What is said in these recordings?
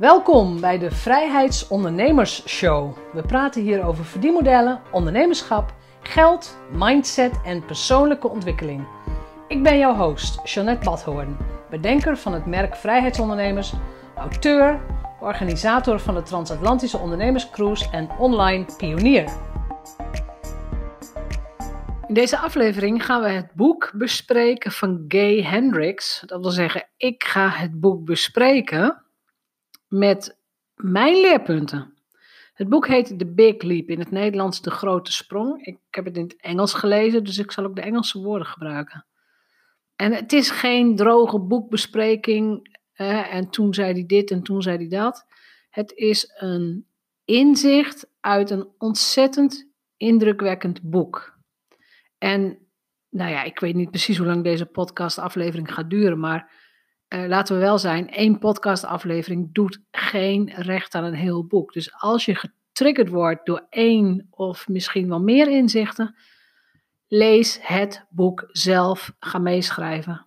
Welkom bij de Vrijheidsondernemers Show. We praten hier over verdienmodellen, ondernemerschap, geld, mindset en persoonlijke ontwikkeling. Ik ben jouw host, Jeanette Badhoorn, bedenker van het merk Vrijheidsondernemers, auteur, organisator van de Transatlantische Ondernemerscruise en online pionier. In deze aflevering gaan we het boek bespreken van Gay Hendricks. Dat wil zeggen, ik ga het boek bespreken met mijn leerpunten. Het boek heet The Big Leap, in het Nederlands De Grote Sprong. Ik heb het in het Engels gelezen, dus ik zal ook de Engelse woorden gebruiken. En het is geen droge boekbespreking en toen zei hij dit en toen zei hij dat. Het is een inzicht uit een ontzettend indrukwekkend boek. En nou ja, ik weet niet precies hoe lang deze podcastaflevering gaat duren, maar uh, laten we wel zijn, één podcastaflevering doet geen recht aan een heel boek. Dus als je getriggerd wordt door één of misschien wel meer inzichten, lees het boek zelf, ga meeschrijven.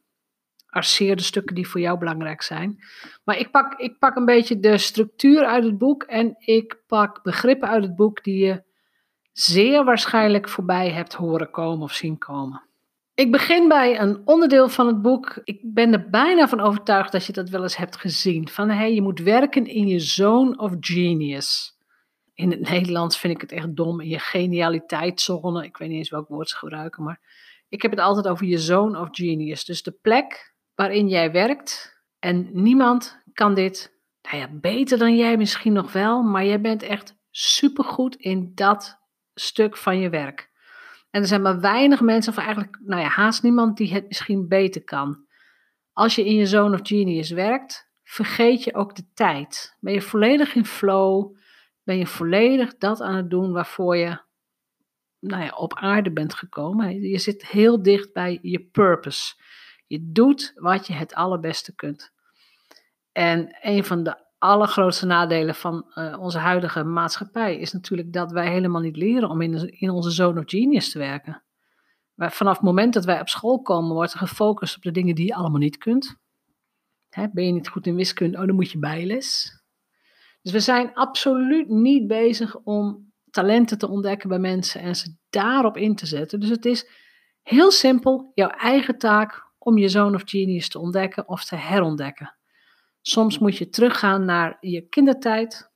Arceer de stukken die voor jou belangrijk zijn. Maar ik pak, ik pak een beetje de structuur uit het boek en ik pak begrippen uit het boek die je zeer waarschijnlijk voorbij hebt horen komen of zien komen. Ik begin bij een onderdeel van het boek. Ik ben er bijna van overtuigd dat je dat wel eens hebt gezien. Van hey, je moet werken in je zone of genius. In het Nederlands vind ik het echt dom. In je genialiteitszone. Ik weet niet eens welk woord ze gebruiken. Maar ik heb het altijd over je zone of genius. Dus de plek waarin jij werkt. En niemand kan dit, nou ja, beter dan jij misschien nog wel. Maar jij bent echt supergoed in dat stuk van je werk. En er zijn maar weinig mensen, of eigenlijk nou ja, haast niemand, die het misschien beter kan. Als je in je zone of genius werkt, vergeet je ook de tijd. Ben je volledig in flow, ben je volledig dat aan het doen waarvoor je nou ja, op aarde bent gekomen. Je zit heel dicht bij je purpose. Je doet wat je het allerbeste kunt. En een van de allergrootste nadelen van uh, onze huidige maatschappij is natuurlijk dat wij helemaal niet leren om in, in onze zone of genius te werken. Maar vanaf het moment dat wij op school komen, wordt er gefocust op de dingen die je allemaal niet kunt. Hè, ben je niet goed in wiskunde, oh, dan moet je bijles. Dus we zijn absoluut niet bezig om talenten te ontdekken bij mensen en ze daarop in te zetten. Dus het is heel simpel jouw eigen taak om je zone of genius te ontdekken of te herontdekken. Soms moet je teruggaan naar je kindertijd.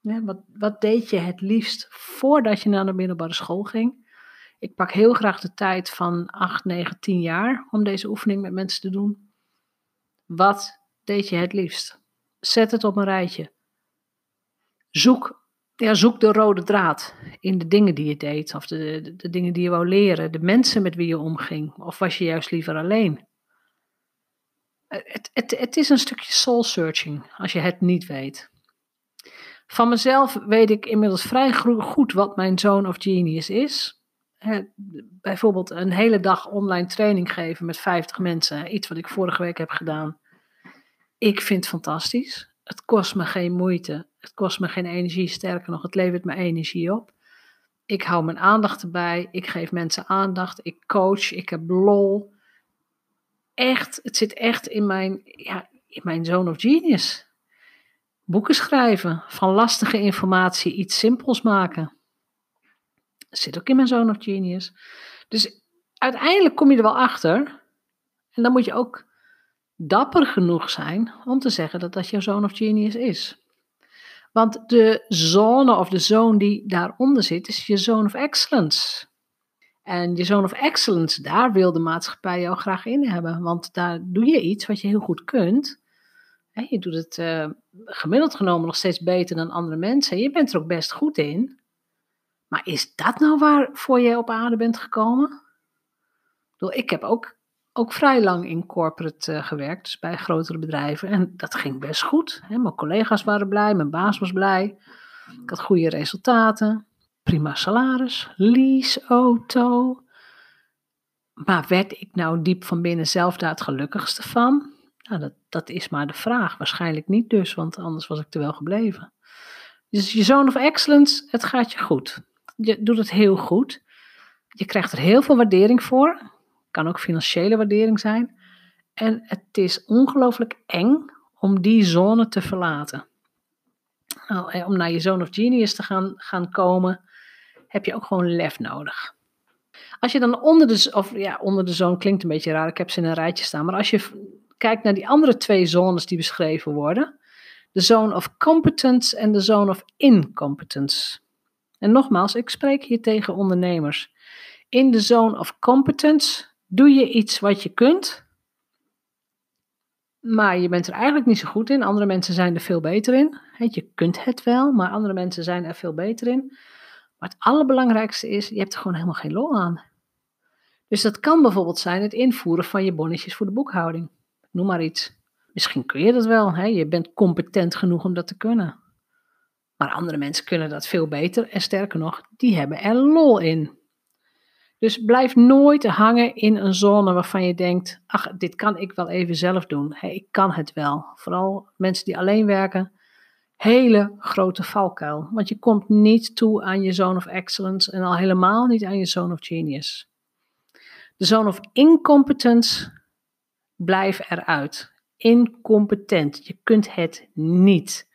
wat, wat deed je het liefst voordat je naar de middelbare school ging? Ik pak heel graag de tijd van 8, 9, 10 jaar om deze oefening met mensen te doen. Wat deed je het liefst? Zet het op een rijtje. Zoek, zoek de rode draad in de dingen die je deed, of de, de, de dingen die je wou leren, de mensen met wie je omging, of was je juist liever alleen? Het, het, het is een stukje soul searching als je het niet weet. Van mezelf weet ik inmiddels vrij goed wat mijn zone of genius is. bijvoorbeeld een hele dag online training geven met 50 mensen. Iets wat ik vorige week heb gedaan. Ik vind het fantastisch. Het kost me geen moeite. Het kost me geen energie. Sterker nog, het levert me energie op. Ik hou mijn aandacht erbij. Ik geef mensen aandacht. Ik coach. Ik heb lol echt, het zit echt in mijn, ja, in mijn zone of genius. Boeken schrijven, van lastige informatie iets simpels maken. Zit ook in mijn zone of genius. Dus uiteindelijk kom je er wel achter. En dan moet je ook dapper genoeg zijn om te zeggen dat dat jouw zone of genius is. Want de zone of de zone die daaronder zit, is je zone of excellence. En je zone of excellence, daar wil de maatschappij jou graag in hebben. Want daar doe je iets wat je heel goed kunt. Je doet het uh, gemiddeld genomen nog steeds beter dan andere mensen. Je bent er ook best goed in. Maar is dat nou waarvoor je op aarde bent gekomen? Ik heb ook, ook vrij lang in corporate uh, gewerkt, dus bij grotere bedrijven. En dat ging best goed. Mijn collega's waren blij, mijn baas was blij. Ik had goede resultaten prima salaris, leaseauto. Maar werd ik nou diep van binnen zelf daar het gelukkigste van? Nou, dat, dat is maar de vraag. Waarschijnlijk niet dus, want anders was ik er wel gebleven. Dus je zone of excellence, het gaat je goed. Je doet het heel goed. Je krijgt er heel veel waardering voor. Kan ook financiële waardering zijn. En het is ongelooflijk eng om die zone te verlaten. Nou, om naar je zone of genius te gaan, gaan komen, heb je ook gewoon lef nodig. Als je dan onder de, of ja, onder de zone klinkt een beetje raar, ik heb ze in een rijtje staan, maar als je kijkt naar die andere twee zones die beschreven worden, de zone of competence en de zone of incompetence. En nogmaals, ik spreek hier tegen ondernemers. In de zone of competence doe je iets wat je kunt, maar je bent er eigenlijk niet zo goed in. Andere mensen zijn er veel beter in. Je kunt het wel, maar andere mensen zijn er veel beter in. Maar het allerbelangrijkste is, je hebt er gewoon helemaal geen lol aan. Dus dat kan bijvoorbeeld zijn het invoeren van je bonnetjes voor de boekhouding. Noem maar iets. Misschien kun je dat wel, hè? je bent competent genoeg om dat te kunnen. Maar andere mensen kunnen dat veel beter en sterker nog, die hebben er lol in. Dus blijf nooit hangen in een zone waarvan je denkt: ach, dit kan ik wel even zelf doen. Ik kan het wel. Vooral mensen die alleen werken, hele grote valkuil. Want je komt niet toe aan je zone of excellence en al helemaal niet aan je zone of genius. De zone of incompetence, blijf eruit. Incompetent, je kunt het niet.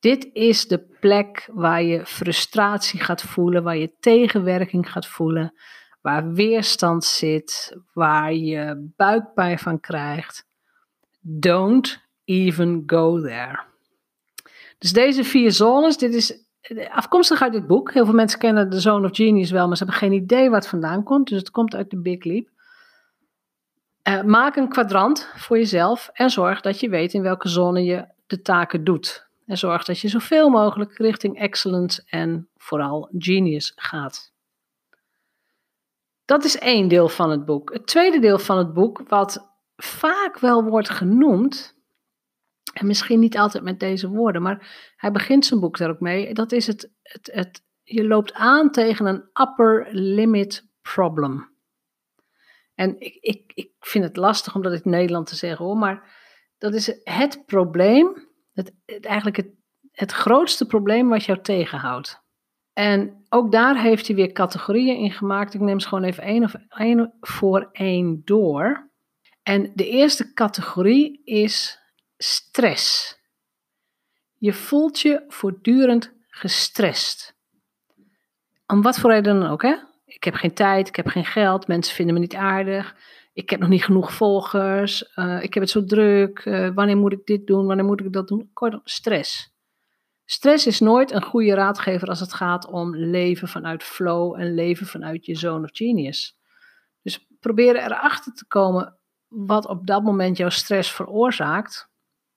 Dit is de plek waar je frustratie gaat voelen, waar je tegenwerking gaat voelen, waar weerstand zit, waar je buikpijn van krijgt. Don't even go there. Dus deze vier zones, dit is afkomstig uit dit boek. Heel veel mensen kennen de Zone of Genius wel, maar ze hebben geen idee het vandaan komt. Dus het komt uit de Big Leap. Uh, maak een kwadrant voor jezelf en zorg dat je weet in welke zone je de taken doet. En zorg dat je zoveel mogelijk richting excellence en vooral genius gaat. Dat is één deel van het boek. Het tweede deel van het boek, wat vaak wel wordt genoemd, en misschien niet altijd met deze woorden, maar hij begint zijn boek daar ook mee. Dat is het, het, het je loopt aan tegen een upper limit problem. En ik, ik, ik vind het lastig om dat in Nederland te zeggen hoor, maar dat is het probleem, het, het eigenlijk het, het grootste probleem wat jou tegenhoudt. En ook daar heeft hij weer categorieën in gemaakt. Ik neem ze gewoon even één, of één voor één door. En de eerste categorie is stress. Je voelt je voortdurend gestrest. Om wat voor reden dan ook, hè? Ik heb geen tijd, ik heb geen geld, mensen vinden me niet aardig, ik heb nog niet genoeg volgers, uh, ik heb het zo druk, uh, wanneer moet ik dit doen, wanneer moet ik dat doen? Kortom, stress. Stress is nooit een goede raadgever als het gaat om leven vanuit flow en leven vanuit je zone of genius. Dus probeer erachter te komen wat op dat moment jouw stress veroorzaakt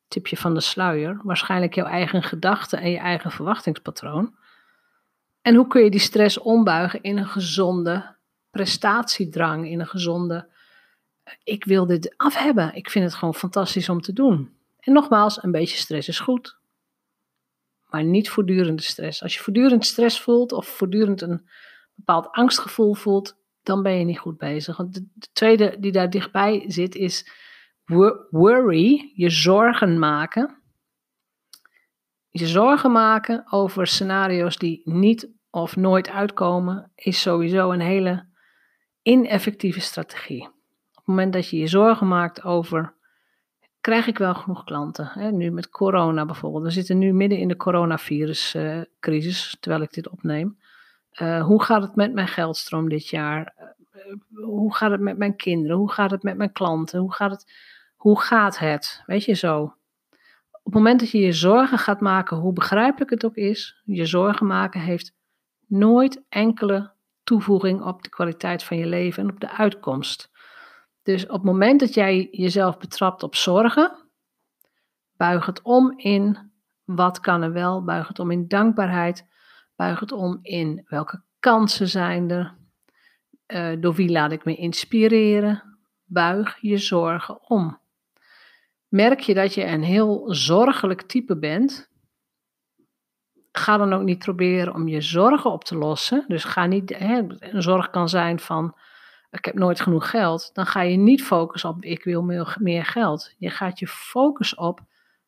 tipje van de sluier, waarschijnlijk jouw eigen gedachten en je eigen verwachtingspatroon. En hoe kun je die stress ombuigen in een gezonde prestatiedrang, in een gezonde ik wil dit af hebben. Ik vind het gewoon fantastisch om te doen. En nogmaals, een beetje stress is goed. Maar niet voortdurende stress. Als je voortdurend stress voelt of voortdurend een bepaald angstgevoel voelt, dan ben je niet goed bezig. Want de, de tweede die daar dichtbij zit is worry, je zorgen maken. Je zorgen maken over scenario's die niet of nooit uitkomen, is sowieso een hele ineffectieve strategie. Op het moment dat je je zorgen maakt over, krijg ik wel genoeg klanten? Hè? Nu met corona bijvoorbeeld. We zitten nu midden in de coronaviruscrisis, terwijl ik dit opneem. Uh, hoe gaat het met mijn geldstroom dit jaar? Uh, hoe gaat het met mijn kinderen? Hoe gaat het met mijn klanten? Hoe gaat het hoe gaat het? Weet je zo. Op het moment dat je je zorgen gaat maken, hoe begrijpelijk het ook is, je zorgen maken heeft nooit enkele toevoeging op de kwaliteit van je leven en op de uitkomst. Dus op het moment dat jij jezelf betrapt op zorgen, buig het om in wat kan er wel, buig het om in dankbaarheid, buig het om in welke kansen zijn er, uh, door wie laat ik me inspireren, buig je zorgen om. Merk je dat je een heel zorgelijk type bent? Ga dan ook niet proberen om je zorgen op te lossen. Dus ga niet, hè, een zorg kan zijn van, ik heb nooit genoeg geld. Dan ga je niet focussen op, ik wil meer, meer geld. Je gaat je focussen op,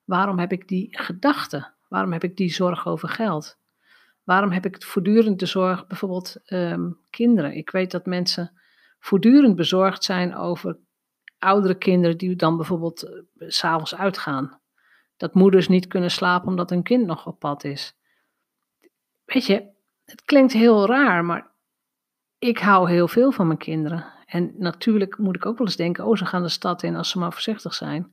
waarom heb ik die gedachte? Waarom heb ik die zorg over geld? Waarom heb ik voortdurend de zorg, bijvoorbeeld um, kinderen? Ik weet dat mensen voortdurend bezorgd zijn over oudere kinderen die dan bijvoorbeeld s eh, s'avonds uitgaan. Dat moeders niet kunnen slapen omdat hun kind nog op pad is. Weet je, het klinkt heel raar, maar ik hou heel veel van mijn kinderen. En natuurlijk moet ik ook wel eens denken, oh, ze gaan de stad in als ze maar voorzichtig zijn.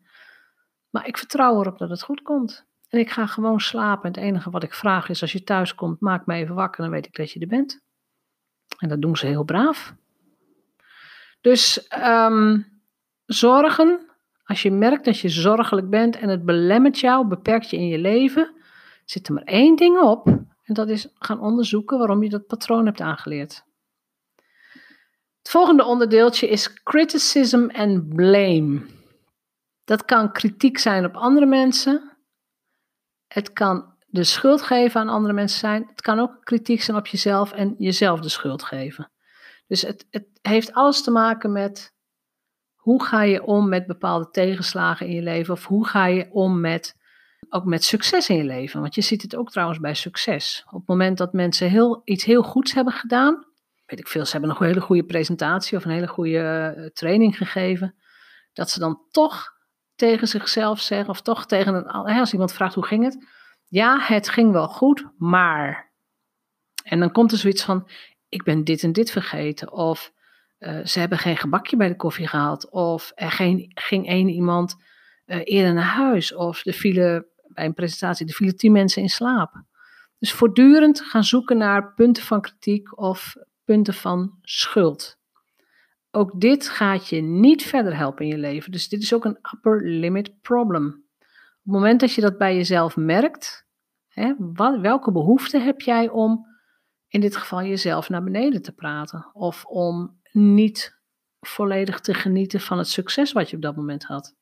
Maar ik vertrouw erop dat het goed komt. En ik ga gewoon slapen. En het enige wat ik vraag is, als je thuis komt, maak me even wakker, dan weet ik dat je er bent. En dat doen ze heel braaf. Dus ehm, zorgen, als je merkt dat je zorgelijk bent en het belemmert jou, beperkt je in je leven, zit er maar één ding op. En dat is gaan onderzoeken waarom je dat patroon hebt aangeleerd. Het volgende onderdeeltje is criticism and blame. Dat kan kritiek zijn op andere mensen. Het kan de schuld geven aan andere mensen zijn. Het kan ook kritiek zijn op jezelf en jezelf de schuld geven. Dus het, het heeft alles te maken met hoe ga je om met bepaalde tegenslagen in je leven of hoe ga je om met ook met succes in je leven. Want je ziet het ook trouwens bij succes. Op het moment dat mensen heel, iets heel goeds hebben gedaan, weet ik veel, ze hebben een hele goede presentatie of een hele goede eh, training gegeven, dat ze dan toch tegen zichzelf zeggen, of toch tegen een, als iemand vraagt hoe ging het, ja, het ging wel goed, maar. En dan komt er zoiets van, ik ben dit en dit vergeten, of uh, ze hebben geen gebakje bij de koffie gehaald, of er geen, ging één iemand uh, eerder naar huis, of er vielen bij een presentatie, er vielen tien mensen in slaap. Dus voortdurend gaan zoeken naar punten van kritiek of punten van schuld. Ook dit gaat je niet verder helpen in je leven. Dus dit is ook een upper limit problem. Op het moment dat je dat bij jezelf merkt, hè, wat, welke behoefte heb jij om in dit geval jezelf naar beneden te praten? Of om niet volledig te genieten van het succes wat je op dat moment had?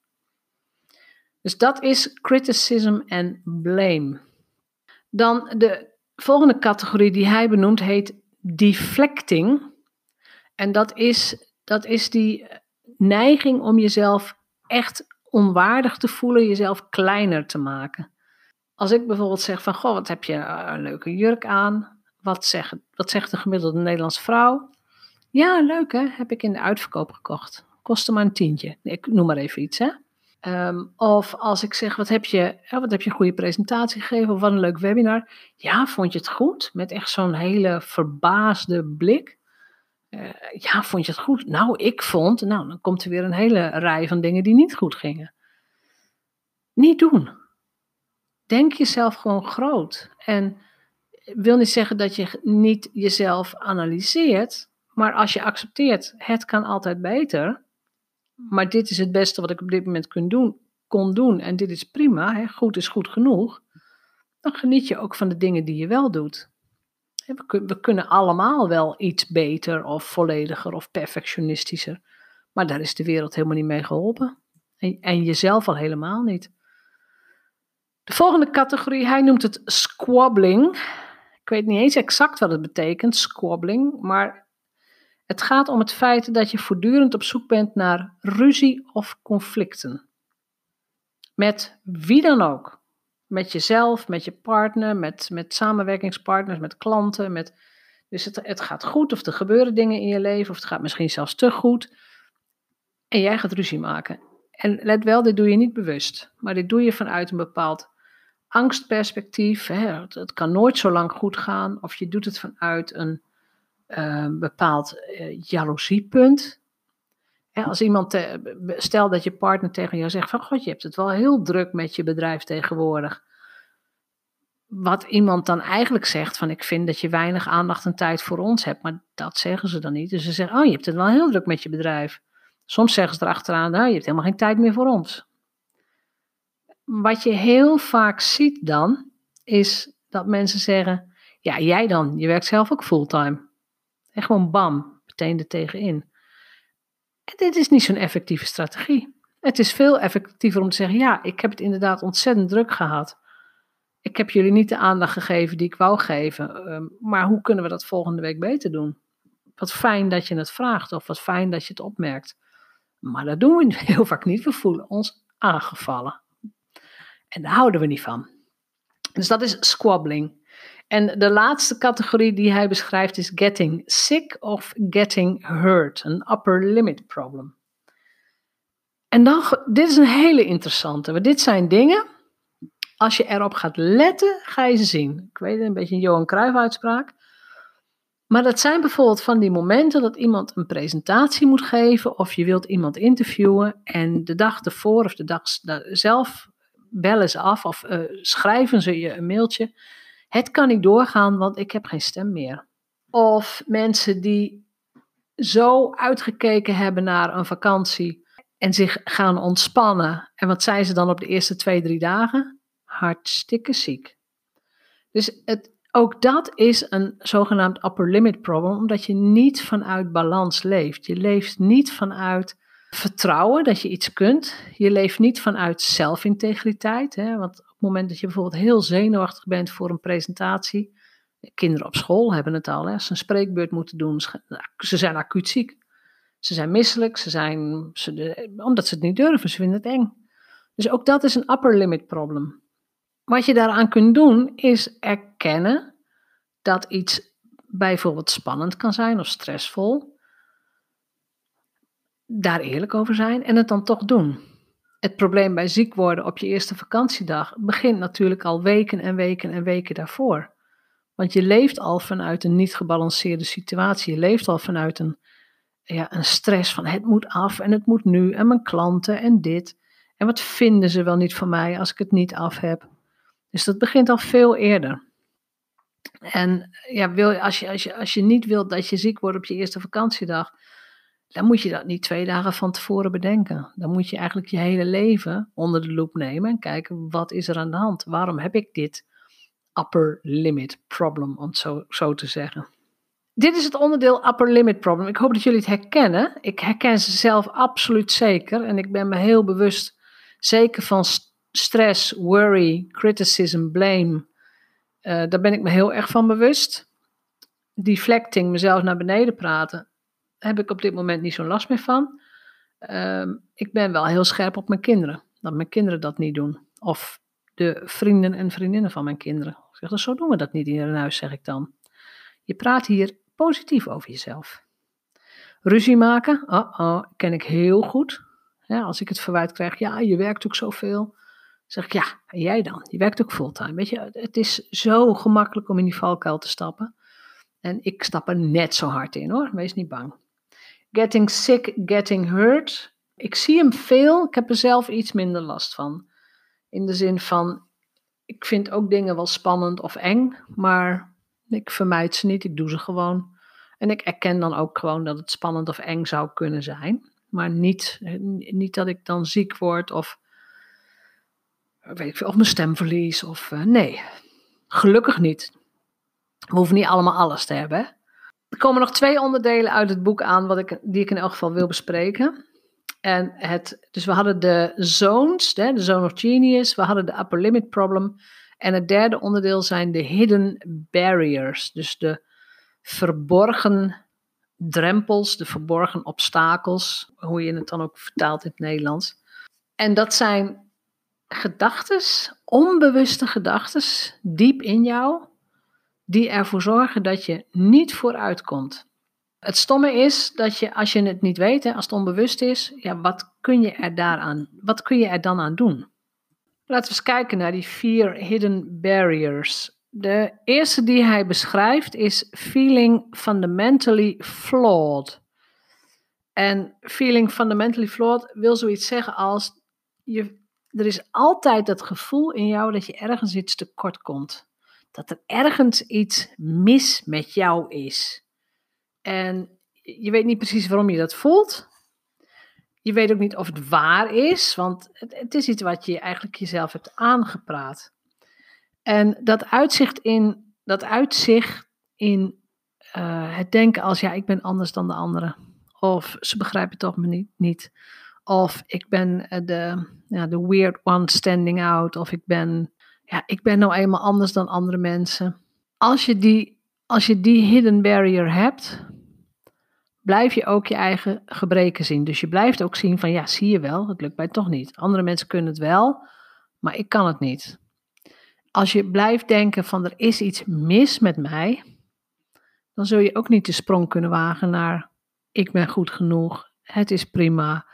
Dus dat is criticism en blame. Dan de volgende categorie die hij benoemt heet deflecting. En dat is, dat is die neiging om jezelf echt onwaardig te voelen, jezelf kleiner te maken. Als ik bijvoorbeeld zeg van, goh, wat heb je een leuke jurk aan? Wat zegt, wat zegt de gemiddelde Nederlandse vrouw? Ja, leuk hè, heb ik in de uitverkoop gekocht. Kostte maar een tientje. Ik noem maar even iets hè. Ehm, of als ik zeg, wat heb, je, wat heb je een goede presentatie gegeven of wat een leuk webinar. Ja, vond je het goed? Met echt zo'n hele verbaasde blik. Uh, ja, vond je het goed? Nou, ik vond, nou, dan komt er weer een hele rij van dingen die niet goed gingen. Niet doen. Denk jezelf gewoon groot. En wil niet zeggen dat je niet jezelf analyseert, maar als je accepteert, het kan altijd beter, maar dit is het beste wat ik op dit moment kon doen, kon doen en dit is prima, hè, goed is goed genoeg, dan geniet je ook van de dingen die je wel doet. We, kunnen allemaal wel iets beter of vollediger of perfectionistischer, maar daar is de wereld helemaal niet mee geholpen. En, en jezelf al helemaal niet. De volgende categorie, hij noemt het squabbling. Ik weet niet eens exact wat het betekent, squabbling, maar het gaat om het feit dat je voortdurend op zoek bent naar ruzie of conflicten. Met wie dan ook. Met jezelf, met je partner, met, met samenwerkingspartners, met klanten. Met, dus het, het gaat goed of er gebeuren dingen in je leven of het gaat misschien zelfs te goed. En jij gaat ruzie maken. En let wel, dit doe je niet bewust, maar dit doe je vanuit een bepaald angstperspectief. Hè. Het, het kan nooit zo lang goed gaan. Of je doet het vanuit een een ehm, bepaald uh, jaloeziepunt. als iemand, stel dat je partner tegen jou zegt van, god, je hebt het wel heel druk met je bedrijf tegenwoordig. Wat iemand dan eigenlijk zegt van, ik vind dat je weinig aandacht en tijd voor ons hebt, maar dat zeggen ze dan niet. Dus ze zeggen, oh, je hebt het wel heel druk met je bedrijf. Soms zeggen ze erachteraan, nou, je hebt helemaal geen tijd meer voor ons. Wat je heel vaak ziet dan, is dat mensen zeggen, ja, jij dan, je werkt zelf ook fulltime. En gewoon bam, meteen er tegenin. En dit is niet zo'n effectieve strategie. Het is veel effectiever om te zeggen: ja, ik heb het inderdaad ontzettend druk gehad. Ik heb jullie niet de aandacht gegeven die ik wou geven. Ehm, maar hoe kunnen we dat volgende week beter doen? Wat fijn dat je het vraagt of wat fijn dat je het opmerkt. Maar dat doen we heel vaak niet. We voelen ons aangevallen. En daar houden we niet van. Dus dat is squabbling. En de laatste categorie die hij beschrijft is getting sick of getting hurt, een upper limit problem. En dan, dit is een hele interessante, want dit zijn dingen Als je erop gaat letten, ga je ze zien. Ik weet het, een beetje een Johan Cruijff uitspraak. Maar dat zijn bijvoorbeeld van die momenten dat iemand een presentatie moet geven of je wilt iemand interviewen en de dag ervoor of de dag zelf bellen ze af of uh, schrijven ze je een mailtje. Het kan niet doorgaan, want ik heb geen stem meer. Of mensen die zo uitgekeken hebben naar een vakantie en zich gaan ontspannen. En wat zijn ze dan op de eerste twee, drie dagen? Hartstikke ziek. Dus het, ook dat is een zogenaamd upper limit problem, omdat je niet vanuit balans leeft. Je leeft niet vanuit vertrouwen dat je iets kunt. Je leeft niet vanuit zelfintegriteit. Hè? Want op het moment dat je bijvoorbeeld heel zenuwachtig bent voor een presentatie. Kinderen op school hebben het al. Hè? Ze een spreekbeurt moeten doen, ze zijn acuut ziek. Ze zijn misselijk, ze zijn, ze, omdat ze het niet durven, ze vinden het eng. Dus ook dat is een upper limit problem. Wat je daaraan kunt doen, is erkennen dat iets bijvoorbeeld spannend kan zijn of stressvol. Daar eerlijk over zijn en het dan toch doen. Het probleem bij ziek worden op je eerste vakantiedag begint natuurlijk al weken en weken en weken daarvoor. Want je leeft al vanuit een niet gebalanceerde situatie. Je leeft al vanuit een, ja, een stress van het moet af en het moet nu en mijn klanten en dit. En wat vinden ze wel niet van mij als ik het niet af heb? Dus dat begint al veel eerder. En ja, wil, als, je, als, je, als je niet wilt dat je ziek wordt op je eerste vakantiedag, dan moet je dat niet twee dagen van tevoren bedenken. Dan moet je eigenlijk je hele leven onder de loep nemen en kijken wat is er aan de hand. Waarom heb ik dit upper limit problem, om het zo, zo te zeggen. Dit is het onderdeel upper limit problem. Ik hoop dat jullie het herkennen. Ik herken ze zelf absoluut zeker. En ik ben me heel bewust zeker van stress, worry, criticism, blame. Uh, daar ben ik me heel erg van bewust. Deflecting, mezelf naar beneden praten, heb ik op dit moment niet zo'n last meer van. Uh, ik ben wel heel scherp op mijn kinderen. Dat mijn kinderen dat niet doen. Of de vrienden en vriendinnen van mijn kinderen. Zeg, zo doen we dat niet in huis, zeg ik dan. Je praat hier positief over jezelf. Ruzie maken, oh oh, ken ik heel goed. Als ik het verwijt krijg, ja, je werkt ook zoveel zeg ik, ja, en jij dan? Je werkt ook fulltime. Weet je, het is zo gemakkelijk om in die valkuil te stappen. En ik stap er net zo hard in hoor, wees niet bang. Getting sick, getting hurt. Ik zie hem veel, ik heb er zelf iets minder last van. In de zin van, ik vind ook dingen wel spannend of eng, maar ik vermijd ze niet, ik doe ze gewoon. En ik erken dan ook gewoon dat het spannend of eng zou kunnen zijn. Maar niet, niet dat ik dan ziek word of weet ik veel, of mijn stem verlies. Of uh, nee, gelukkig niet. We hoeven niet allemaal alles te hebben. Er komen nog twee onderdelen uit het boek aan wat ik, die ik in elk geval wil bespreken. En het, dus we hadden de zones, de, zone of genius, we hadden de upper limit problem. En het derde onderdeel zijn de hidden barriers, dus de verborgen drempels, de verborgen obstakels, hoe je het dan ook vertaalt in het Nederlands. En dat zijn gedachtes, onbewuste gedachtes, diep in jou, die ervoor zorgen dat je niet vooruit komt. Het stomme is dat je, als je het niet weet, hè, als het onbewust is, ja, wat kun je er daaraan, wat kun je er dan aan doen? Laten we eens kijken naar die vier hidden barriers. De eerste die hij beschrijft is feeling fundamentally flawed. En feeling fundamentally flawed wil zoiets zeggen als je er is altijd dat gevoel in jou dat je ergens iets tekort komt. Dat er ergens iets mis met jou is. En je weet niet precies waarom je dat voelt. Je weet ook niet of het waar is, want het, is iets wat je eigenlijk jezelf hebt aangepraat. En dat uitzicht in, dat uitzicht in uh, het denken als ja, ik ben anders dan de anderen. Of ze begrijpen toch me niet. niet. Of ik ben eh, de, ja, de weird one standing out. Of ik ben, ja, ik ben nou eenmaal anders dan andere mensen. Als je die, als je die hidden barrier hebt, blijf je ook je eigen gebreken zien. Dus je blijft ook zien van, ja, zie je wel, het lukt mij toch niet. Andere mensen kunnen het wel, maar ik kan het niet. Als je blijft denken van, er is iets mis met mij, dan zul je ook niet de sprong kunnen wagen naar, ik ben goed genoeg, het is prima,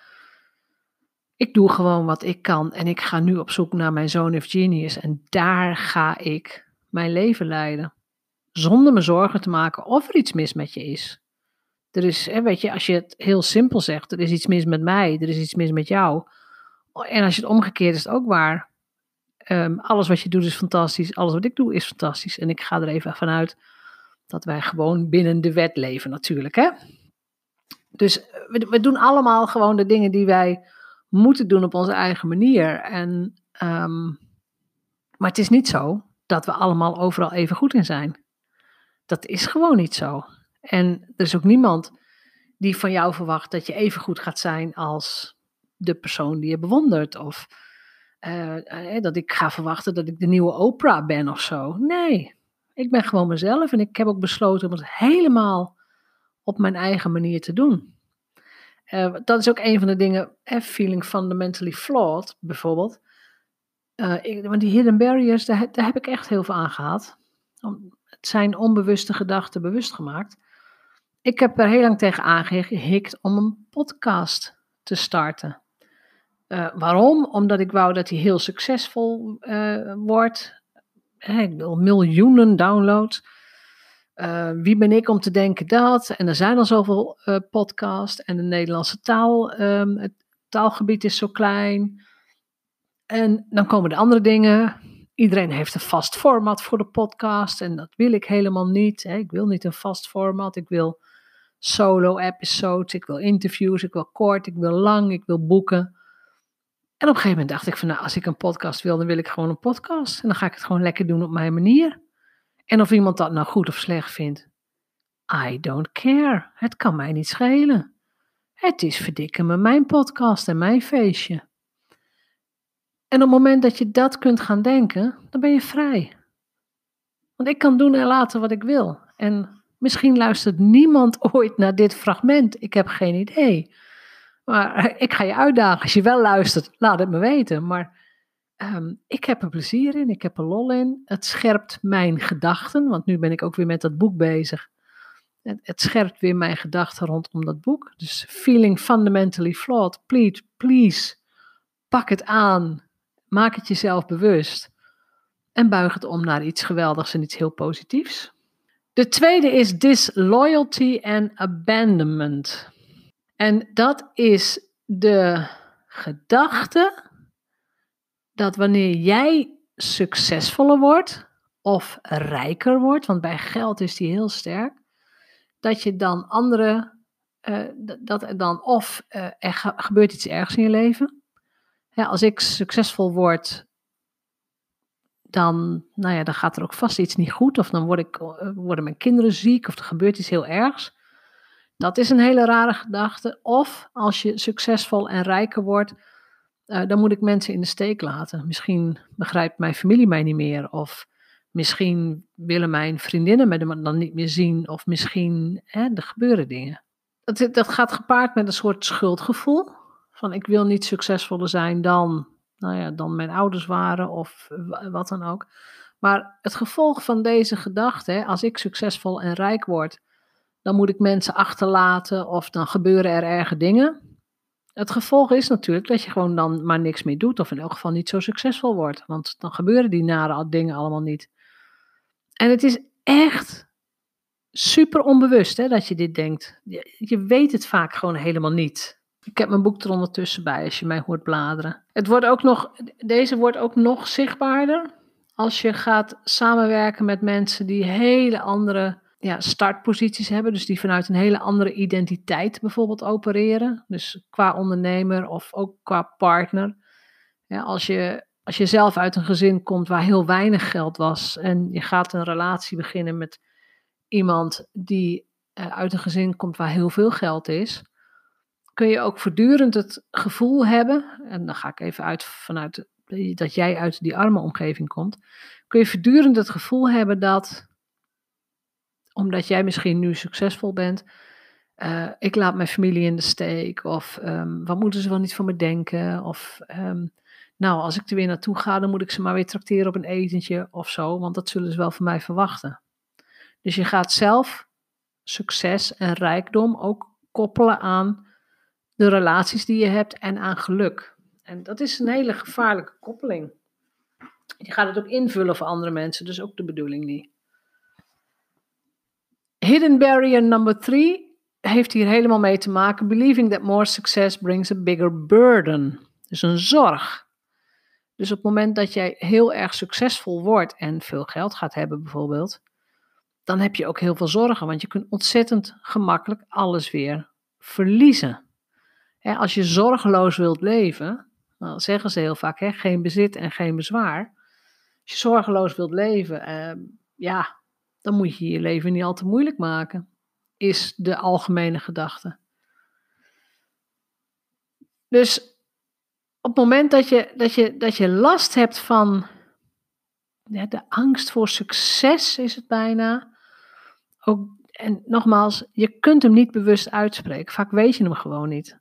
Ik doe gewoon wat ik kan en ik ga nu op zoek naar mijn zoon of genius en daar ga ik mijn leven leiden. Zonder me zorgen te maken of er iets mis met je is. Er is, weet je, als je het heel simpel zegt, er is iets mis met mij, er is iets mis met jou. En als je het omgekeerd is, het ook waar. Ehm, alles wat je doet is fantastisch, alles wat ik doe is fantastisch. En ik ga er even vanuit dat wij gewoon binnen de wet leven natuurlijk. Hè? Dus we, we doen allemaal gewoon de dingen die wij moeten doen op onze eigen manier. En, ehm, maar het is niet zo dat we allemaal overal even goed in zijn. Dat is gewoon niet zo. En er is ook niemand die van jou verwacht dat je even goed gaat zijn als de persoon die je bewondert. Of uh, dat ik ga verwachten dat ik de nieuwe Oprah ben of zo. Nee, ik ben gewoon mezelf en ik heb ook besloten om het helemaal op mijn eigen manier te doen. Uh, dat is ook een van de dingen, eh, feeling fundamentally flawed bijvoorbeeld. Uh, ik, want die hidden barriers, daar, daar, heb ik echt heel veel aan gehad. Het zijn onbewuste gedachten bewust gemaakt. Ik heb er heel lang tegen aangehikt om een podcast te starten. Uh, waarom? Omdat ik wou dat hij heel succesvol wordt. ik wil miljoenen downloads. Uh, wie ben ik om te denken dat? En er zijn al zoveel podcasts en de Nederlandse taal, um, het taalgebied is zo klein. En dan komen de andere dingen. Iedereen heeft een vast format voor de podcast en dat wil ik helemaal niet. Hè. Ik wil niet een vast format. Ik wil solo episodes, ik wil interviews, ik wil kort, ik wil lang, ik wil boeken. En op een gegeven moment dacht ik van nou, als ik een podcast wil, dan wil ik gewoon een podcast. En dan ga ik het gewoon lekker doen op mijn manier. En of iemand dat nou goed of slecht vindt, I don't care. Het kan mij niet schelen. Het is verdikken me mijn podcast en mijn feestje. En op het moment dat je dat kunt gaan denken, dan ben je vrij. Want ik kan doen en laten wat ik wil. En Misschien luistert niemand ooit naar dit fragment. Ik heb geen idee. Maar ik ga je uitdagen. Als je wel luistert, laat het me weten. Maar ehm, ik heb er plezier in. Ik heb er lol in. Het scherpt mijn gedachten. Want nu ben ik ook weer met dat boek bezig. Het, het scherpt weer mijn gedachten rondom dat boek. Dus feeling fundamentally flawed. Please, please. Pak het aan. Maak het jezelf bewust. En buig het om naar iets geweldigs en iets heel positiefs. De tweede is disloyalty and abandonment. En dat is de gedachte dat wanneer jij succesvoller wordt of rijker wordt, want bij geld is die heel sterk, dat je dan andere, uh, dat dan of uh, er gebeurt iets ergs in je leven. Ja, als ik succesvol word dan, nou ja, dan gaat er ook vast iets niet goed. Of dan word ik, eh, worden mijn kinderen ziek of er gebeurt iets heel ergs. Dat is een hele rare gedachte. Of als je succesvol en rijker wordt, uh, dan moet ik mensen in de steek laten. Misschien begrijpt mijn familie mij niet meer. Of misschien willen mijn vriendinnen me dan niet meer zien. Of misschien, hè, er gebeuren dingen. Dat, dat gaat gepaard met een soort schuldgevoel. Van ik wil niet succesvoller zijn dan nou ja, dan mijn ouders waren of wat dan ook. Maar het gevolg van deze gedachte, als ik succesvol en rijk word, dan moet ik mensen achterlaten of dan gebeuren er erge dingen. Het gevolg is natuurlijk dat je gewoon dan maar niks meer doet of in elk geval niet zo succesvol wordt, want dan gebeuren die nare dingen allemaal niet. En het is echt super onbewust hè, dat je dit denkt. je weet het vaak gewoon helemaal niet. Ik heb mijn boek er ondertussen bij als je mij hoort bladeren. Het wordt ook nog, deze wordt ook nog zichtbaarder als je gaat samenwerken met mensen die hele andere ja, startposities hebben. Dus die vanuit een hele andere identiteit bijvoorbeeld opereren. Dus qua ondernemer of ook qua partner. Ja, als, je, als je zelf uit een gezin komt waar heel weinig geld was en je gaat een relatie beginnen met iemand die eh, uit een gezin komt waar heel veel geld is kun je ook voortdurend het gevoel hebben, en dan ga ik even uit vanuit dat jij uit die arme omgeving komt, kun je voortdurend het gevoel hebben dat, omdat jij misschien nu succesvol bent, uh, ik laat mijn familie in de steek, of um, wat moeten ze wel niet van me denken, of um, nou, als ik er weer naartoe ga, dan moet ik ze maar weer trakteren op een etentje of zo, want dat zullen ze wel van mij verwachten. Dus je gaat zelf succes en rijkdom ook koppelen aan de relaties die je hebt en aan geluk. En dat is een hele gevaarlijke koppeling. Je gaat het ook invullen voor andere mensen, dus ook de bedoeling niet. Hidden barrier number three heeft hier helemaal mee te maken. Believing that more success brings a bigger burden. Dus een zorg. Dus op het moment dat jij heel erg succesvol wordt en veel geld gaat hebben bijvoorbeeld, dan heb je ook heel veel zorgen, want je kunt ontzettend gemakkelijk alles weer verliezen. als je zorgeloos wilt leven, dan zeggen ze heel vaak, geen bezit en geen bezwaar. Als je zorgeloos wilt leven, ehm, ja, dan moet je je leven niet al te moeilijk maken, is de algemene gedachte. Dus op het moment dat je, dat je, dat je last hebt van de angst voor succes, is het bijna. Ook, en nogmaals, je kunt hem niet bewust uitspreken. Vaak weet je hem gewoon niet.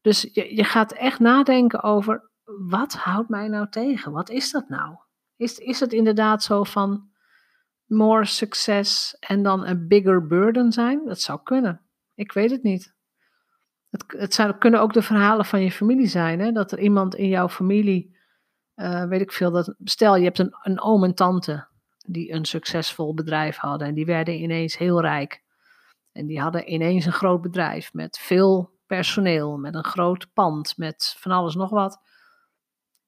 Dus je, je gaat echt nadenken over, wat houdt mij nou tegen? Wat is dat nou? Is, is het inderdaad zo van more success en dan een bigger burden zijn? Dat zou kunnen. Ik weet het niet. Het, het kunnen ook de verhalen van je familie zijn. Hè? Dat er iemand in jouw familie, uh, weet ik veel, dat, stel je hebt een, een oom en tante die een succesvol bedrijf hadden en die werden ineens heel rijk. En die hadden ineens een groot bedrijf met veel personeel, met een groot pand, met van alles nog wat.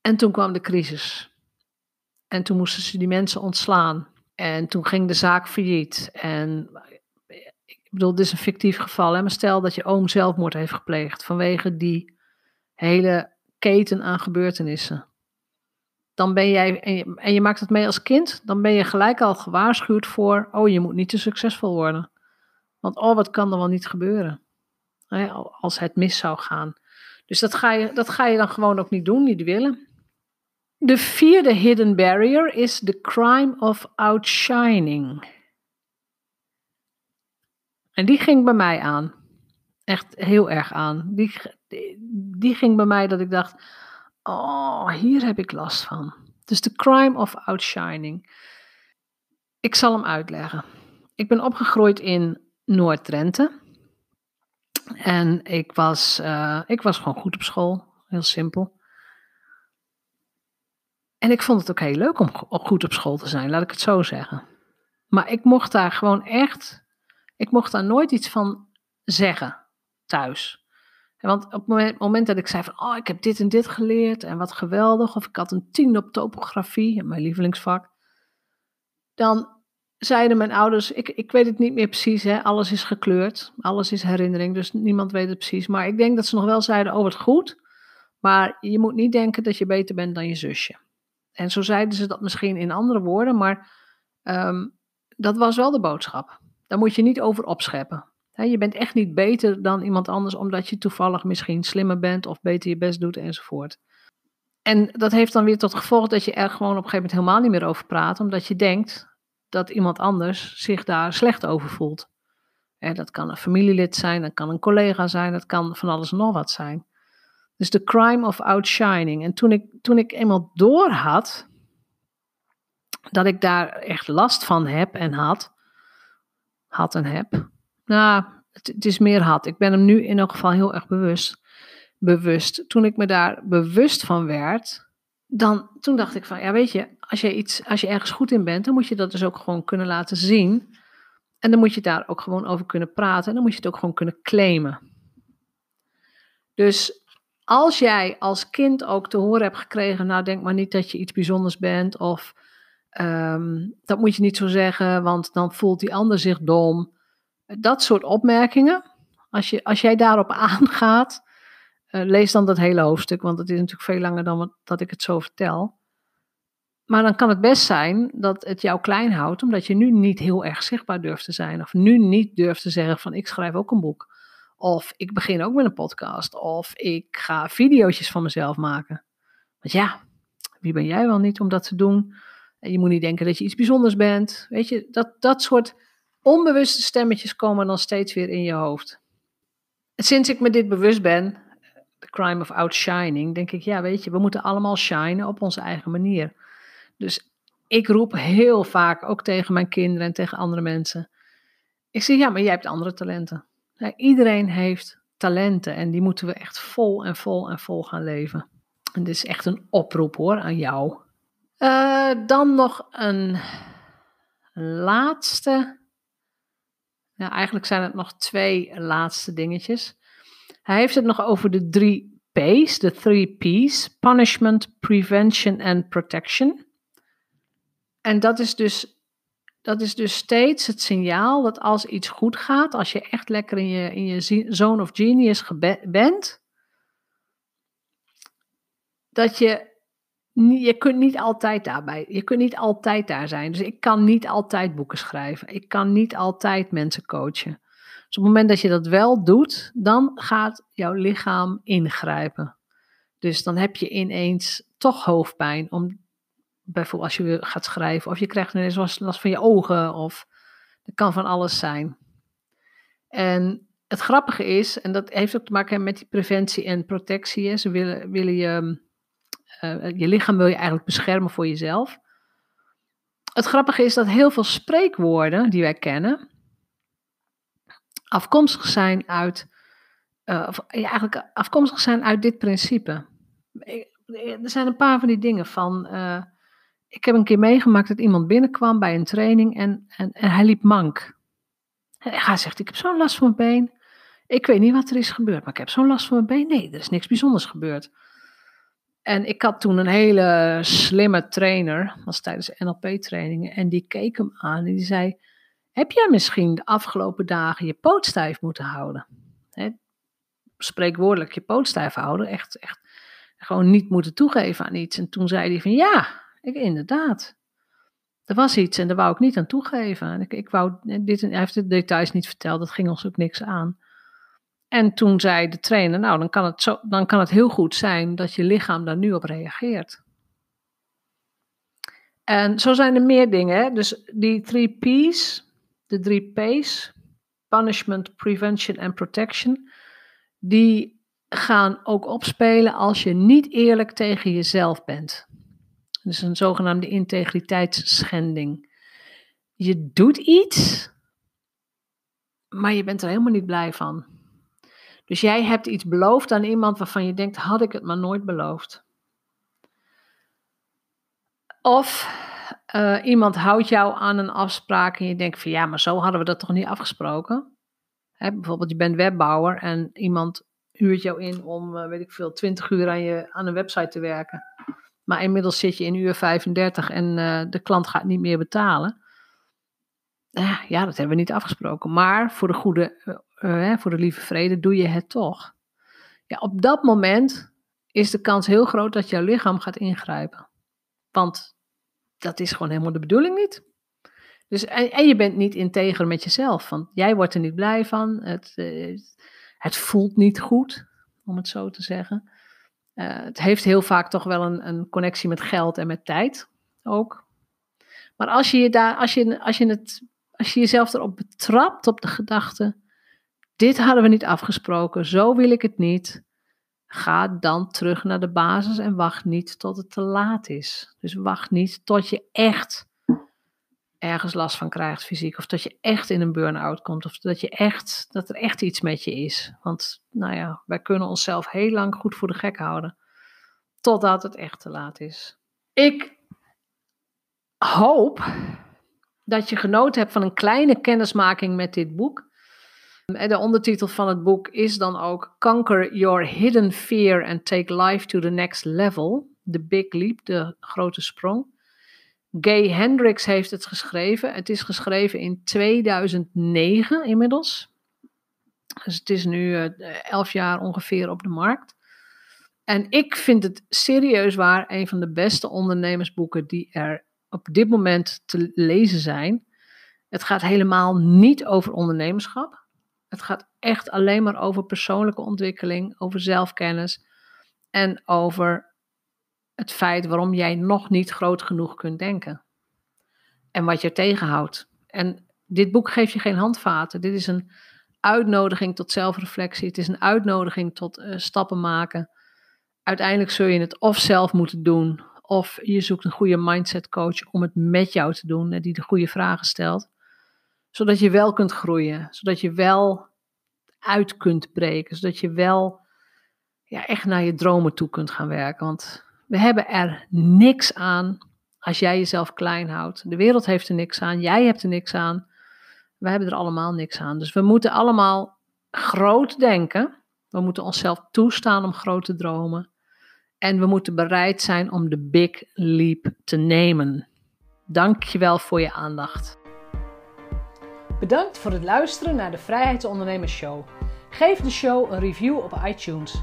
En toen kwam de crisis. En toen moesten ze die mensen ontslaan. En toen ging de zaak failliet. En ik bedoel, dit is een fictief geval. Hè? Maar stel dat je oom zelfmoord heeft gepleegd vanwege die hele keten aan gebeurtenissen. Dan ben jij, en je, en je maakt het mee als kind, dan ben je gelijk al gewaarschuwd voor, oh je moet niet te succesvol worden. Want oh, wat kan er wel niet gebeuren? Hè, als het mis zou gaan. Dus dat ga, je, dat ga je dan gewoon ook niet doen, niet willen. De vierde hidden barrier is the crime of outshining. En die ging bij mij aan. Echt heel erg aan. Die, die ging bij mij dat ik dacht: oh, hier heb ik last van. Dus de crime of outshining. Ik zal hem uitleggen. Ik ben opgegroeid in Noord-Drenthe. En ik was, uh, ik was gewoon goed op school. Heel simpel. En ik vond het ook heel leuk om goed op school te zijn, laat ik het zo zeggen. Maar ik mocht daar gewoon echt ik mocht daar nooit iets van zeggen thuis. Want op het moment, dat ik zei van, oh, ik heb dit en dit geleerd en wat geweldig, of ik had een tien op topografie, mijn lievelingsvak, dan zeiden mijn ouders, ik, ik weet het niet meer precies, hè, alles is gekleurd, alles is herinnering, dus niemand weet het precies. Maar ik denk dat ze nog wel zeiden, oh wat goed, maar je moet niet denken dat je beter bent dan je zusje. En zo zeiden ze dat misschien in andere woorden, maar ehm, dat was wel de boodschap. Daar moet je niet over opscheppen. je bent echt niet beter dan iemand anders omdat je toevallig misschien slimmer bent of beter je best doet enzovoort. En dat heeft dan weer tot gevolg dat je er gewoon op een gegeven moment helemaal niet meer over praat, omdat je denkt dat iemand anders zich daar slecht over voelt. dat kan een familielid zijn, dat kan een collega zijn, dat kan van alles en nog wat zijn. Dus de crime of outshining. En toen ik, toen ik eenmaal door had dat ik daar echt last van heb en had, had en heb. Nou, het, het, is meer had. Ik ben hem nu in elk geval heel erg bewust. bewust. Toen ik me daar bewust van werd, dan, toen dacht ik van, ja weet je, als je, iets, als je ergens goed in bent, dan moet je dat dus ook gewoon kunnen laten zien. En dan moet je daar ook gewoon over kunnen praten. En dan moet je het ook gewoon kunnen claimen. Dus als jij als kind ook te horen hebt gekregen, nou denk maar niet dat je iets bijzonders bent of Ehm, dat moet je niet zo zeggen, want dan voelt die ander zich dom. Dat soort opmerkingen. Als, je, als jij daarop aangaat, uh, lees dan dat hele hoofdstuk, want het is natuurlijk veel langer dan wat, dat ik het zo vertel. Maar dan kan het best zijn dat het jou klein houdt, omdat je nu niet heel erg zichtbaar durft te zijn. Of nu niet durft te zeggen van ik schrijf ook een boek. Of ik begin ook met een podcast. Of ik ga video's van mezelf maken. Want ja, wie ben jij wel niet om dat te doen? Je moet niet denken dat je iets bijzonders bent. Weet je, dat, dat soort onbewuste stemmetjes komen dan steeds weer in je hoofd. En sinds ik me dit bewust ben, the crime of outshining, denk ik, ja, weet je, we moeten allemaal shinen op onze eigen manier. Dus ik roep heel vaak, ook tegen mijn kinderen en tegen andere mensen. Ik zeg, ja, maar jij hebt andere talenten. Iedereen heeft talenten en die moeten we echt vol en vol en vol gaan leven. En dit is echt een oproep hoor aan jou. Uh, dan nog een laatste. Ja, eigenlijk zijn het nog twee laatste dingetjes. Hij heeft het nog over de drie P's, de three P's: punishment, prevention en protection. En dat is dus dat is dus steeds het signaal dat als iets goed gaat, als je echt lekker in je, in je zone of genius bent, dat je, je kunt niet altijd daarbij, je kunt niet altijd daar zijn. Dus ik kan niet altijd boeken schrijven. Ik kan niet altijd mensen coachen. Dus op het moment dat je dat wel doet, dan gaat jouw lichaam ingrijpen. Dus dan heb je ineens toch hoofdpijn, bijvoorbeeld als je gaat schrijven, of je krijgt ineens last van je ogen, of dat kan van alles zijn. En het grappige is, en dat heeft ook te maken met die preventie en protectie, ze willen, willen je, uh, je lichaam wil je eigenlijk beschermen voor jezelf. Het grappige is dat heel veel spreekwoorden die wij kennen, afkomstig zijn uit, uh, of, eigenlijk afkomstig zijn uit dit principe. Er zijn een paar van die dingen van, uh, ik heb een keer meegemaakt dat iemand binnenkwam bij een training en, en, en hij liep mank. En hij zegt, ik heb zo'n last van mijn been. Ik weet niet wat er is gebeurd, maar ik heb zo'n last van mijn been. Nee, er is niks bijzonders gebeurd. En ik had toen een hele slimme trainer, was tijdens NLP-trainingen, en die keek hem aan en die zei, heb jij misschien de afgelopen dagen je poot stijf moeten houden? He, spreekwoordelijk je poot stijf houden, echt, echt gewoon niet moeten toegeven aan iets. En toen zei hij van ja, ik, inderdaad. Er was iets en daar wou ik niet aan toegeven. En ik, ik wou, dit, hij heeft de details niet verteld, dat ging ons ook niks aan. En toen zei de trainer, nou dan kan het, zo, dan kan het heel goed zijn dat je lichaam daar nu op reageert. En zo zijn er meer dingen. Dus die drie P's, de drie P's, punishment, prevention en protection, die gaan ook opspelen als je niet eerlijk tegen jezelf bent. Dus een zogenaamde integriteitsschending. Je doet iets, maar je bent er helemaal niet blij van. Dus jij hebt iets beloofd aan iemand waarvan je denkt, had ik het maar nooit beloofd. Of uh, iemand houdt jou aan een afspraak en je denkt van ja, maar zo hadden we dat toch niet afgesproken. Hè, bijvoorbeeld je bent webbouwer en iemand huurt jou in om, uh, weet ik veel, 20 uur aan, je, aan een website te werken. Maar inmiddels zit je in uur 35 en uh, de klant gaat niet meer betalen. Uh, ja, dat hebben we niet afgesproken. Maar voor de goede, uh, voor de lieve vrede doe je het toch. Ja, op dat moment is de kans heel groot dat jouw lichaam gaat ingrijpen. Want dat is gewoon helemaal de bedoeling niet. Dus, en, en je bent niet integer met jezelf. Want jij wordt er niet blij van. Het, het voelt niet goed, om het zo te zeggen. Uh, het heeft heel vaak toch wel een, een, connectie met geld en met tijd ook. Maar als je, je daar, als, je, als, je het, als je jezelf erop betrapt op de gedachte, dit hadden we niet afgesproken, zo wil ik het niet, ga dan terug naar de basis en wacht niet tot het te laat is. Dus wacht niet tot je echt ergens last van krijgt fysiek. Of dat je echt in een burn-out komt. Of dat, je echt, dat er echt iets met je is. Want nou ja, wij kunnen onszelf heel lang goed voor de gek houden. Totdat het echt te laat is. Ik hoop dat je genoten hebt van een kleine kennismaking met dit boek. De ondertitel van het boek is dan ook Conquer Your Hidden Fear and Take Life to the Next Level. The Big Leap, de grote sprong. Gay Hendricks heeft het geschreven. Het is geschreven in 2009 inmiddels. Dus het is nu uh, elf jaar ongeveer op de markt. En ik vind het serieus waar een van de beste ondernemersboeken die er op dit moment te lezen zijn. Het gaat helemaal niet over ondernemerschap. Het gaat echt alleen maar over persoonlijke ontwikkeling, over zelfkennis en over het feit waarom jij nog niet groot genoeg kunt denken. En wat je tegenhoudt. En dit boek geeft je geen handvaten. Dit is een uitnodiging tot zelfreflectie. Het is een uitnodiging tot uh, stappen maken. Uiteindelijk zul je het of zelf moeten doen, of je zoekt een goede mindset coach om het met jou te doen, die de goede vragen stelt. Zodat je wel kunt groeien, zodat je wel uit kunt breken, zodat je wel ja, echt naar je dromen toe kunt gaan werken. Want we hebben er niks aan als jij jezelf klein houdt. De wereld heeft er niks aan, jij hebt er niks aan. We hebben er allemaal niks aan. Dus we moeten allemaal groot denken. We moeten onszelf toestaan om groot te dromen. En we moeten bereid zijn om de big leap te nemen. Dank je wel voor je aandacht. Bedankt voor het luisteren naar de Vrijheidsondernemers Show. Geef de show een review op iTunes.